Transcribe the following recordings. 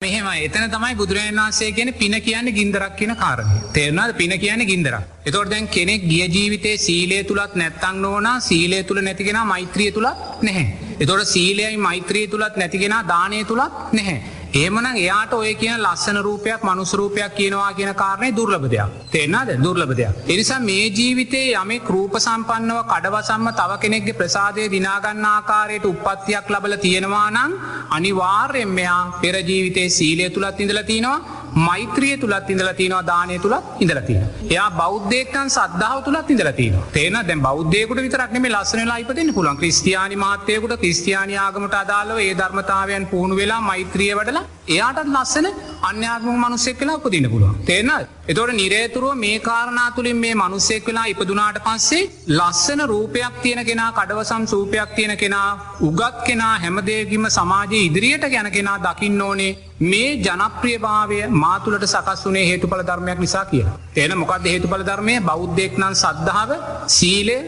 මෙහෙම එතන තමයි බුදුරජන් වන්සේ කියෙන පින කියන්න ගින්දරක් කියන කාරණය තේරනාද පින කියන්න ගින්දරක් එතොට දැන් කෙනෙක් ගිය ජීවිතේ සීලේ තුළත් නැත්තං ඕනා සීලේ තුළ නැතිගෙන මෛත්‍රිය තුළත් නැහැ. එතොට සීලයයි මෛත්‍රී තුළත් නැතිගෙන දානය තුළත් නැහැ. ඒමන එයාට ඔය කියන ලස්සන රූපයක් මනුසරූපයක් කියනවා කියන කාරණය දුර්ලබදයක් තේෙන්න්නද දුර්ලබදයක්. එනිසා මේ ජීවිතේ යමේ රූප සම්පන්නව කඩවසම්ම තව කෙනෙක්ගේ ප්‍රසාදය දිනාගන්න ආකාරයට උපත්තියක් ලබල තියෙනවා නම් අනිවාර්යෙන් මෙයා පෙරජීවිතේ සීලය තුළත් ඉඳල තියෙනවා මෛත්‍රිය තුළත් ඉඳල තියනවා දානය තුළත් ඉඳලතින. එයා බෞද්ධයක්කන් සද්ධාව තුළත් ඉඳලතින තේන දැ බෞද්ධයකුට විතරක්නෙම ලස්සනලා ඉපතින්න පුළන් ක්‍රස්තියානි මාතයකුට ක්‍රස්තියානි ආගමට අදාලව ඒ ධර්මතාවයන් පුහුණු වෙලා මෛත්‍රිය වඩලා එයාටත් ලස්සන අන්‍යාත්ම මනුස්සෙක් වෙලා උපදින්න පුළුවන්. තේනල් එතොට නිරේතුරුව මේ කාරණා තුළින් මේ මනුස්සෙක් වෙලා ඉපදුනාට පස්සේ ලස්සන රූපයක් තියෙන කෙනා කඩවසම් සූපයක් තියෙන කෙනා උගත් කෙනා හැමදේගිම සමාජය ඉදිරියට ගැන කෙනා දකින්න ඕනේ මේ ජනප්‍රියභාවය මාතුලට සකස් වනේ හේතුඵල ධර්මයක් නිසා කිය. එන මොකක්ද හේතුඵල ධර්මය? බෞද්ධෙක් නම් සද්ධාව සීලය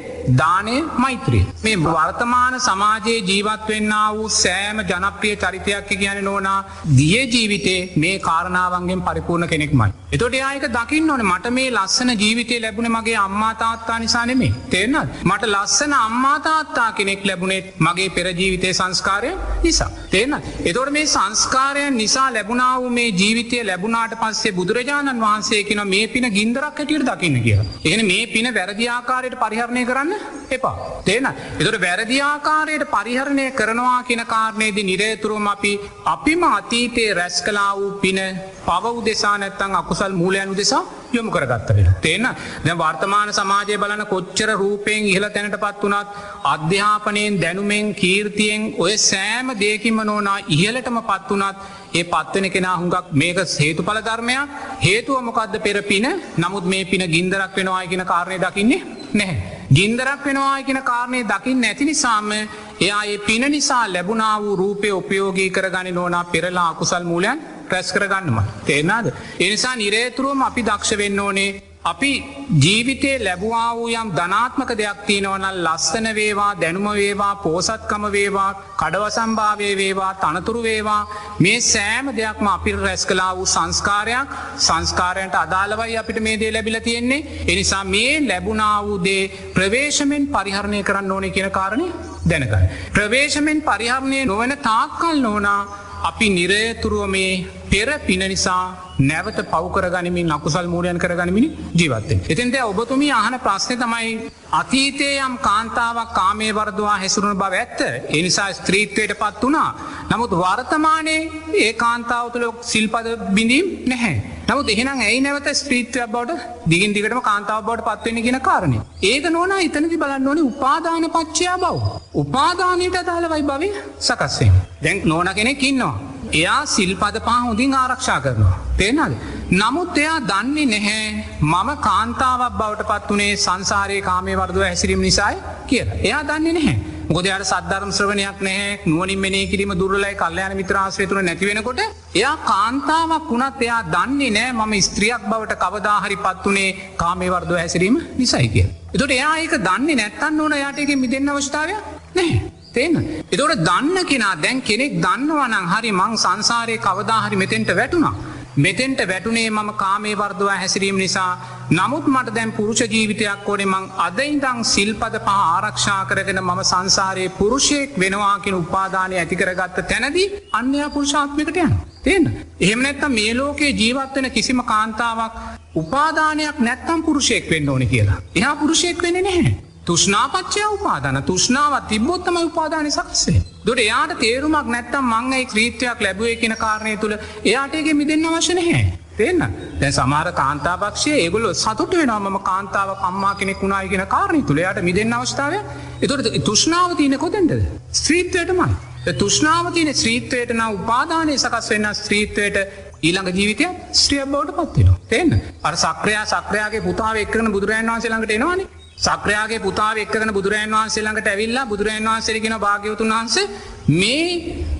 දානය මෛත්‍රී. මේ වර්තමාන සමාජයේ ජීවත් වෙන්න වූ සෑම ජනප්‍රිය චරිතයක් කියන නෝනා දිය ජීවිතේ මේ කාරණාවන්ගෙන් පරිපූර්ණ කෙනෙක්මයි. එතොට ආයක දකින්න ඕන මට මේ ලස්සන ජීවිතය ලැබුණ මගේ අම්මාතාත්තා නිසා නෙමේ තේනත් මට ලස්සන අම්මාතාත්තා කෙනෙක් ලැබුණෙත් මගේ පෙරජීවිතය සංස්කාරය නිසා. තේන එතොට මේ සංස්කාරයන් නිසා ලැබුණාව මේ ජීවිතය ලැබුණට පස්සේ බුදුරජාණන් වහන්සේ කියන මේ පින ගින්දරක් හැටියට දකින්න කිය. එන මේ පින වැරදිආකාරයට පරිහරණය කරන්න එපා. තේන එතොට වැරදිආකාරයට පරිහරණය කරනවා කියන කාරණයේද නිරේතුරුවම අපි අපිම අතීතයේ රැස් කලා වූ පින පව උදෙසා නැත්තං අකුසල් මූලයන් උදෙසා යොමු කරගත්ත වෙන. තිේන්න දැ වර්තමාන සමාජය බලන කොච්චර රූපයෙන් ඉහල තැනට පත් වනත් අධ්‍යාපනයෙන් දැනුමෙන් කීර්තියෙන් ඔය සෑම දේකින්ම නෝනා ඉහලටම පත් වනත් ඒ පත්වන කෙනා හුඟක් මේක හේතු පල ධර්මයක් හේතුව මොකක්ද පෙරපින නමුත් මේ පින ගින්දරක් වෙනවා කියන කාරණය දකින්නේ නැහැ. ගින්දරක් වෙනවා කියන කාරණය දකිින් නැති නිසාම එයා ඒ පින නිසා ලැබුණා වූ රූපය උපයෝගී කරගනි නොනා පෙරලා අකුසල් මූලයන් රැස් කරගන්නම. තේරනාද. එනිසා නිරේතුරුවම අපි දක්ෂ වෙන්න ඕනේ අපි ජීවිතේ ලැබවා වූ යම් ධනාත්මක දෙයක් තියෙනවනල් ලස්සන වේවා දැනුම වේවා පෝසත්කම වේවා කඩවසම්භාවය වේවා තනතුරු වේවා මේ සෑම දෙයක්ම අපි රැස් කලා වූ සංස්කාරයක් සංස්කාරයන්ට අදාළවයි අපිට මේ දේ ලැබිල තියෙන්නේ එනිසා මේ ලැබුණා වූ දේ ප්‍රවේශමෙන් පරිහරණය කරන්න ඕනේ කියන කාරණය දැනකයි. ප්‍රවේශමෙන් පරිහරණය නොවන තාක්කල් නෝනා අපි නිරේතුරුව මේ පෙර පින නිසා නැවත පවකර ගනිමින් අකුසල් මූරයන් කර ගනිමිනි ජීවත්තෙන්. එතින්ද ඔබතුමී අහන ප්‍රශ්නය තමයි අතීතය යම් කාන්තාවක් කාමේ වරදවා හැසුරුණ බව ඇත්ත එනිසා ස්ත්‍රීත්වයට පත් වනා. නමුත් වර්තමානයේ ඒ කාන්තාව තුළ සිල්පද බිඳීම් නැහැ. නමුත් එහෙනම් ඇයි නැවත ස්ත්‍රීත්වයක් බවට දිගින් දිගටම කාන්තාව බවට පත්වෙන ගෙන කාරණය. ඒක නොන ඉතනති බලන්න ඕනි උපාදාන පච්චයා බව. උපාදානයට අදාළවයි බව සකස්සේ. දැන් නෝන කෙනෙක් ඉන්නවා. එයා සිල්පද පා හොඳින් ආරක්ෂා කරනවා. තේනද. නමුත් එයා දන්නේ නැහැ මම කාන්තාවක් බවට පත් වනේ සංසාරයේ කාමය වර්දුව හැසිරීම නිසායි කිය. එයා දන්නේ නැහැ. ගොදයාට සද්ධර්ම ශ්‍රවණයක් නෑ නුවනින් මෙනේ කිරීම දුරලයි කල්්‍යයාන මිත්‍රාශ්‍රය තුළ නැතිවෙනකොට එයා කාන්තාවක් වුණත් එයා දන්නේ නෑ මම ස්ත්‍රියක් බවට කවදාහරි පත් වනේ කාමේවර්දව හැසිරීම නිසයි කිය. එතොට එයා ඒක දන්නේ නැත්තන්න ඕන යාටක මිදන්න අවස්ථාවය නෑ. තේන. එතොට දන්න කෙනා දැන් කෙනෙක් දන්නවනං හරි මං සංසාරය කවදාහරි මෙතෙන්ට වැටුණා. මෙතෙන්ට වැටුනේ මම කාමේ වර්දවා හැසිරීම නිසා නමුත් මට දැන් පුරුෂ ජීවිතයක් ඕනේ මං අදයිදං සිල්පද පහ ආරක්ෂා කරගෙන මම සංසාරයේ පුරුෂයෙක් වෙනවාකින උපාදානය ඇතිකරගත්ත තැනදී අන්‍යයා පුරුෂාත්මිකට යන. තියන්න. එහෙම නැත්තම් මේ ලෝකයේ ජීවත්වෙන කිසිම කාන්තාවක් උපාදානයක් නැත්තම් පුරුෂයෙක් වෙන්න ඕනි කියලා. එහා පුරුෂයෙක් වෙන නැහැ. තුෂ්නාපච්චය උපාදාන තුෂ්නාවත් තිබොත්තම උපාදානය සකස්සේ. දොට එයාට තේරුමක් නැත්තම් මංගයි ක්‍රීත්වයක් ලැබුවේ කියන කාරණය තුළ එයාටගේ මිදන්න වශන හැ. තියන්න දැ සමාර කාන්තාපක්ෂය ඒගොල සතුට වෙනම කාන්තාව කම්මා කෙනෙක් වුණනාය කියෙන කාරණය තුළ යට මිදන්න අවස්ථාව එතොට තුෂ්නාව තියන කොතෙන්ටද. ස්ත්‍රීත්වයටමයි. තුෂ්නාවතියන ශ්‍රීත්වයට නම් උපාදානය සකස් වෙන්න ස්ත්‍රීත්වයට ඊළඟ ජීවිතය ස්ත්‍රිය බවට පත්වෙන. තියන්න අර සක්‍රයා සක්‍රයාගේ පුතාව එක්කන බුදුරන් වන්සේ ළඟට එනවානේ සක්‍රයාගේ පුතාව එක්කන බුදුරන් වහන්සේ ළඟට ඇවිල්ලා බුදුරන් වහන්සේගෙන භාගයවතුන් වහන්සේ මේ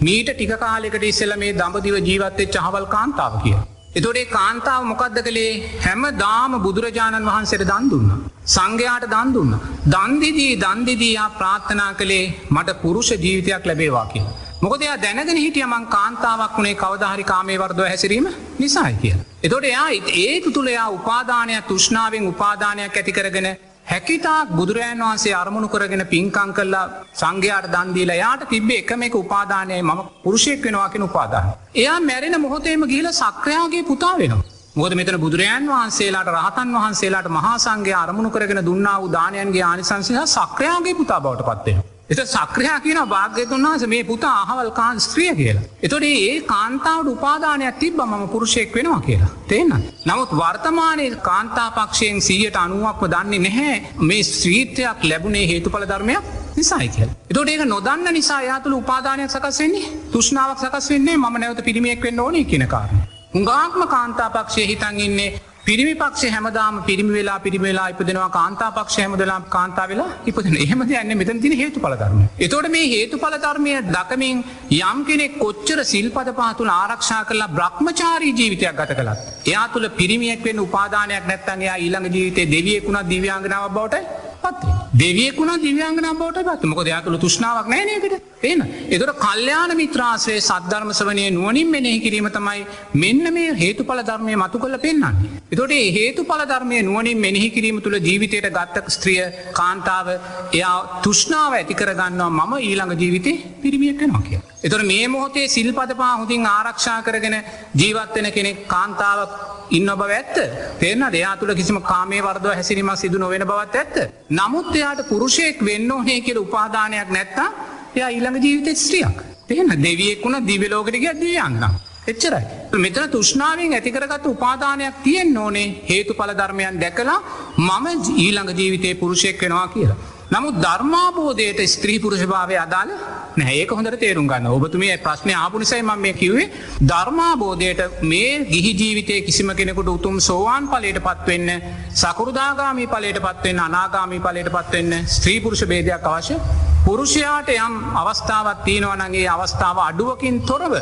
මීට ටික කාලෙකට ඉස්සෙල මේ දඹදිව ජීවත්තේ චහවල් කාන්තාව කිය. එතොඩේ කාන්තාව මොකක්ද කළේ හැම දාම බුදුරජාණන් වහන්සේට දන් දුන්න. සංඝයාට දන් දුන්න. දන්දිදී දන්දිදීයා ප්‍රාර්ථනා කළේ මට පුරුෂ ජීවිතයක් ලැබේවා කිය. මොකද එයා දැනගෙන හිටිය මං කාන්තාවක් වුණේ කවදහරි කාමේ වර්දව හැසිරීම නිසායි කිය. එතොට එයා ඒක තුළ එයා උපාදානයක් තුෂ්නාවෙන් උපාදානයක් ඇති කරගෙන හැකිතාක් බුදුරජන් වහන්සේ අරමුණු කරගෙන පින්කං කල්ලා සංඝයාට දන්දීලා යාට තිබ්බේ එකම එක උපාදානය මම පුරුෂයෙක් වෙනවාකින උපාදාන. එයා මැරෙන මොහොතේම ගිහිල සක්‍රයාගේ පුතා වෙනවා. මොද මෙතන බුදුරජන් වහන්සේලාට රහතන් වහන්සේලාට මහාසන්ගේ අරමුණු කරගෙන දුන්නා උදානයන්ගේ ආනිසංසහ සක්‍රයාගේ පුතා බවට පත්වෙන. එත සක්‍රයා කියන භාග්‍යතුන් වහස මේ පුතා අහවල් කාන් ස්ත්‍රිය කියලා. එතොට ඒ කාන්තාවට උපාදානයක් තිබ මම පුරුෂයෙක් වෙනවා කියලා. තිේන්න. නමුත් වර්තමානය කාන්තාපක්ෂයෙන් සීයට අනුවක්ම දන්නේ නැහැ මේ ස්ත්‍රීත්වයක් ලැබුණේ හේතුඵල ධර්මයක් නිසායි කියල. එතොට ඒක නොදන්න නිසා යාතුළ උපාදානයක් සකස් වෙන්නේ තුෂ්නාවක් සකස් වෙන්නේ ම නැවත පිරිමියෙක් වෙන්න ඕනේ කියනකාරන. හුඟාක්ම කාන්තාපක්ෂය හිතන් ඉන්නේ පිරිමි පක්ෂ හැමදාම පිරිමි වෙලා පිරිමිවෙලා ඉපදෙනවා කාන්තා පක්ෂ හැමදලා කාන්තා වෙලා ඉපදන එහෙමද යන්න මෙතන තින හේතු පලධර්ම. එතොට මේ හේතු පලධර්මය දකමින් යම් කෙනෙක් කොච්චර සිල්පද පාතුළ ආරක්ෂා කරලා බ්‍රහ්මචාරී ජීවිතයක් ගත කළත්. එයා තුළ පිරිමියෙක් වෙන් උපාදානයක් නැත්තන් එයා ඊළඟ ජීවිතේ දෙවියෙකුුණත් දිව්‍යංගනාව බවට පත්ේ. දෙවියෙකුණ දිව්‍යංගන බවට පත් මොක දෙයක්තුළ තුෂ්නාවක් නෑනකට එන එතොට කල්්‍යයාන මිත්‍රාසේ සද්ධර්මසවනය නුවනින් මෙනෙහි කිරීම තමයි මෙන්න මේ හේතු පල ධර්මය මතු කළ පෙන්න්නන්නේ. එතොට හේතු පල ධර්මය නුවනින් මෙනෙහි කිරීම තුළ ජීවිතයට ගත්තක ස්ත්‍රිය කාන්තාව එයා තුෂ්නාව ඇති කරගන්නවා මම ඊළඟ ජීවිතය පිරිමියෙක්කෙනවා කිය. එතොට මේ මොහොතේ සිල්පදපා හොඳින් ආරක්ෂා කරගෙන ජීවත්වෙන කෙනෙක් කාන්තාවක් ඉන්න බව ඇත්ත තේරන දෙයා තුළ කිසිම කාමේ වර්දව හැසිරීම සිදු නොවෙන බවත් ඇත්ත. නමුත් එයාට පුරුෂයෙක් වෙන්න ඕනේ කියල උපාදානයක් නැත්තා එයා ඊළඟ ජීවිත ස්ත්‍රියක්. තියෙන දෙවියෙක් වුණ දිවලෝකටික දවයන්න. එච්චරයි. මෙතන තුෂ්නාවෙන් ඇතිකරගත් උපාදානයක් තියෙන් ඕනේ හේතු පල ධර්මයන් දැකලා මම ඊළඟ ජීවිතය පුරුෂයෙක් වෙනවා කියලා. නමුත් ධර්මාබෝධයට ස්ත්‍රී පුරුෂ භාවය අදාළ නැහැ හොඳට තේරුම් ගන්න ඔබතුමේ ප්‍රශ්නය ආපුනිසයි ම මේ කිවේ ධර්මාබෝධයට මේ ගිහි ජීවිතය කිසිම කෙනෙකුට උතුම් සෝවාන් පලට පත්වවෙන්න සකරුදාගාමී පලට පත්වෙන්න අනාගාමී පලට පත්වවෙන්න ස්ත්‍රීපුරුෂ බේදයක් අවශ්‍ය පුරුෂයාට යම් අවස්ථාවත් තියෙනවනගේ අවස්ථාව අඩුවකින් තොරව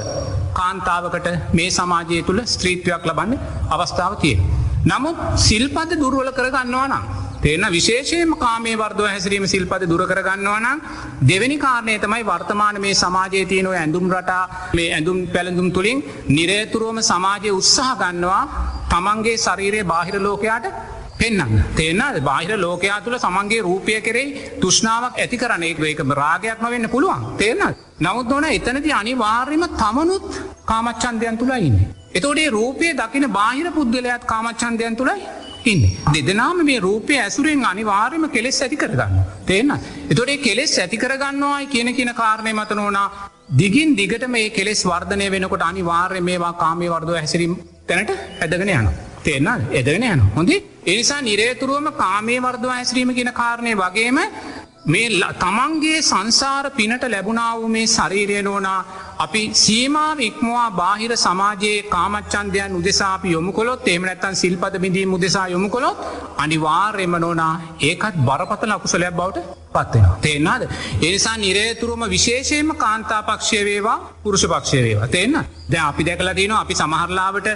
කාන්තාවකට මේ සමාජය තුළ ස්ත්‍රීත්වයක් ලබන්න අවස්ථාව තිය. නමුත් සිල්පද දුර්වල කරගන්නවා නම්. තේන විශේෂයම කාමේ වර්දව හැසිරීම සිල්පද දුරකරගන්නවනම් දෙවැනි කාරණය තමයි වර්තමාන මේ සමාජය තියනව ඇඳුම් රටා මේ ඇඳුම් පැළඳුම් තුළින් නිරේතුරුවම සමාජය උත්සාහ ගන්නවා තමන්ගේ ශරීරයේ බාහිර ලෝකයාට පෙන්න්න තේන බාහිර ලෝකයා තුළ සමන්ගේ රූපය කෙරෙයි තුෂ්නාවක් ඇති කරන ඒක රාගයක්ම වෙන්න පුළුවන්. තේරන නමුත් ඕන එතනති අනිවාර්යම තමනුත් කාමච්චන්දයන් තුළයින්න. එතෝඩේ රූපය දකින බාහිර පුද්ගලයාත් කාමච්චන්දයන් තුළයි ඉන්න. දෙදනාම මේ රූපය ඇසුරෙන් අනිවාර්යම කෙලෙස් ඇති කරගන්න. තේන්න. එතොටේ කෙලෙස් ඇති කරගන්නවායි කියන කියන කාරණය මත නෝනා දිගින් දිගට මේ කෙස් වර්ධනය වෙනකොට අනිවාර්ය මේවා කාමය වර්දව හැසිරීම් තැනට ඇදගෙන යන. තේන්න එදගෙන යන හොඳේ එනිසා නිරේතුරුවම කාමේ වර්දව හැසිරීම කියන කාරණය වගේම මේ තමන්ගේ සංසාර පිනට ලැබුණාව මේ ශරීරය නෝනා අපි සීමාව ඉක්මවා බාහිර සමාජයේ කාමච්චන්දයන් උදෙසාපි යොමු කොළොත් එම නැත්තන් සිල්පද බිඳීම උදෙසා යොමු කොළොත් අනිවාර්යම නෝනා ඒකත් බරපතල අකුසලයක් බවට පත්වෙනවා. තේෙන්න්නද. එනිසා නිරේතුරුම විශේෂයම කාන්තාපක්ෂය වේවා පුරුෂ පක්ෂය වේවා තියන්න ද අපි දැකලා තියන අපි සමහරලාවට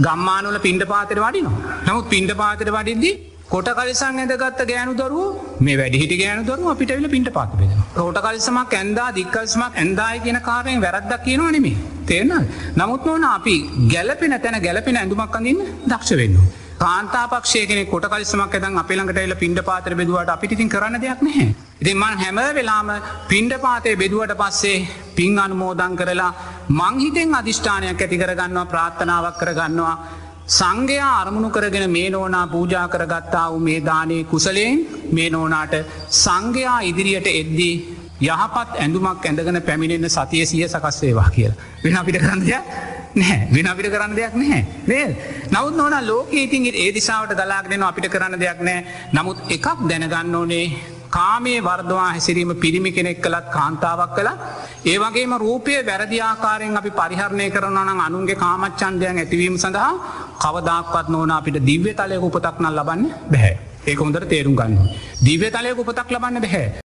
ගම්මානුල පින්ඩ පාතර වඩිනවා. නමුත් පින්ඩ පාතර වඩිද්දී කොට කලිසං ඇඳගත්ත ගෑනු දරුව මේ වැඩිහිට ගෑනු දරුව අපිටවිල පිට පාතිබෙන කොට කලිසමක් ඇන්දා දික්කල්සමක් ඇන්දායි කියන කාරයෙන් වැරද්දක් කියනවා නෙමේ තේරන නමුත් නොන අපි ගැලපෙන තැන ගැලපෙන ඇඳුමක් අඳන්න දක්ෂ වෙන්න. කාන්තාපක්ෂය කෙන කොට කලිසමක් ඇදන් අපිළඟට එල පින්ඩ පාතර බෙදුවට අපිටිතින් කරන්න දෙයක් නැහැ. ඉතින් මන් හැම වෙලාම පින්ඩ පාතය බෙදුවට පස්සේ පින් අනුමෝදං කරලා මංහිතෙන් අධිෂ්ඨානයක් ඇති කරගන්නවා ප්‍රාත්ථනාවක් කරගන්නවා සංඝයා අරමුණු කරගෙන මේ නෝනා පූජා කරගත්තා වූ මේ දානය කුසලයෙන් මේ නෝනාට සංඝයා ඉදිරියට එද්දී යහපත් ඇඳුමක් ඇඳගෙන පැමිණෙන්න සතිය සිය සකස් වේවා කියලා. වෙන අපිට කරන්න දෙයක් නෑ වෙන අපිට කරන්න දෙයක් නැහැ. වේ නවත් නොන ලෝක ඉතින් ඒ දිසාාවට ගලාගෙන අපිට කරන්න දෙයක් නෑ නමුත් එකක් දැනගන්න ඕනේ. කාමේ වර්දවා හැසිරීම පිරිමි කෙනෙක් කළත් කාන්තාවක් කළ ඒ වගේම රූපය වැරදිආකාරයෙන් අපි පරිහරණය කරනනම් අනුන්ගේ කාමච්චන්දයන් ඇතිවීම සඳහා කවදක්වත් නෝන අපිට දිව්‍ය තලයක උපතක්නල් ලබන්න බැහැ. ඒක හොඳට තේරුම් ගන්න. දිව්‍ය තලයක උපතක් ලබන්න බැහැ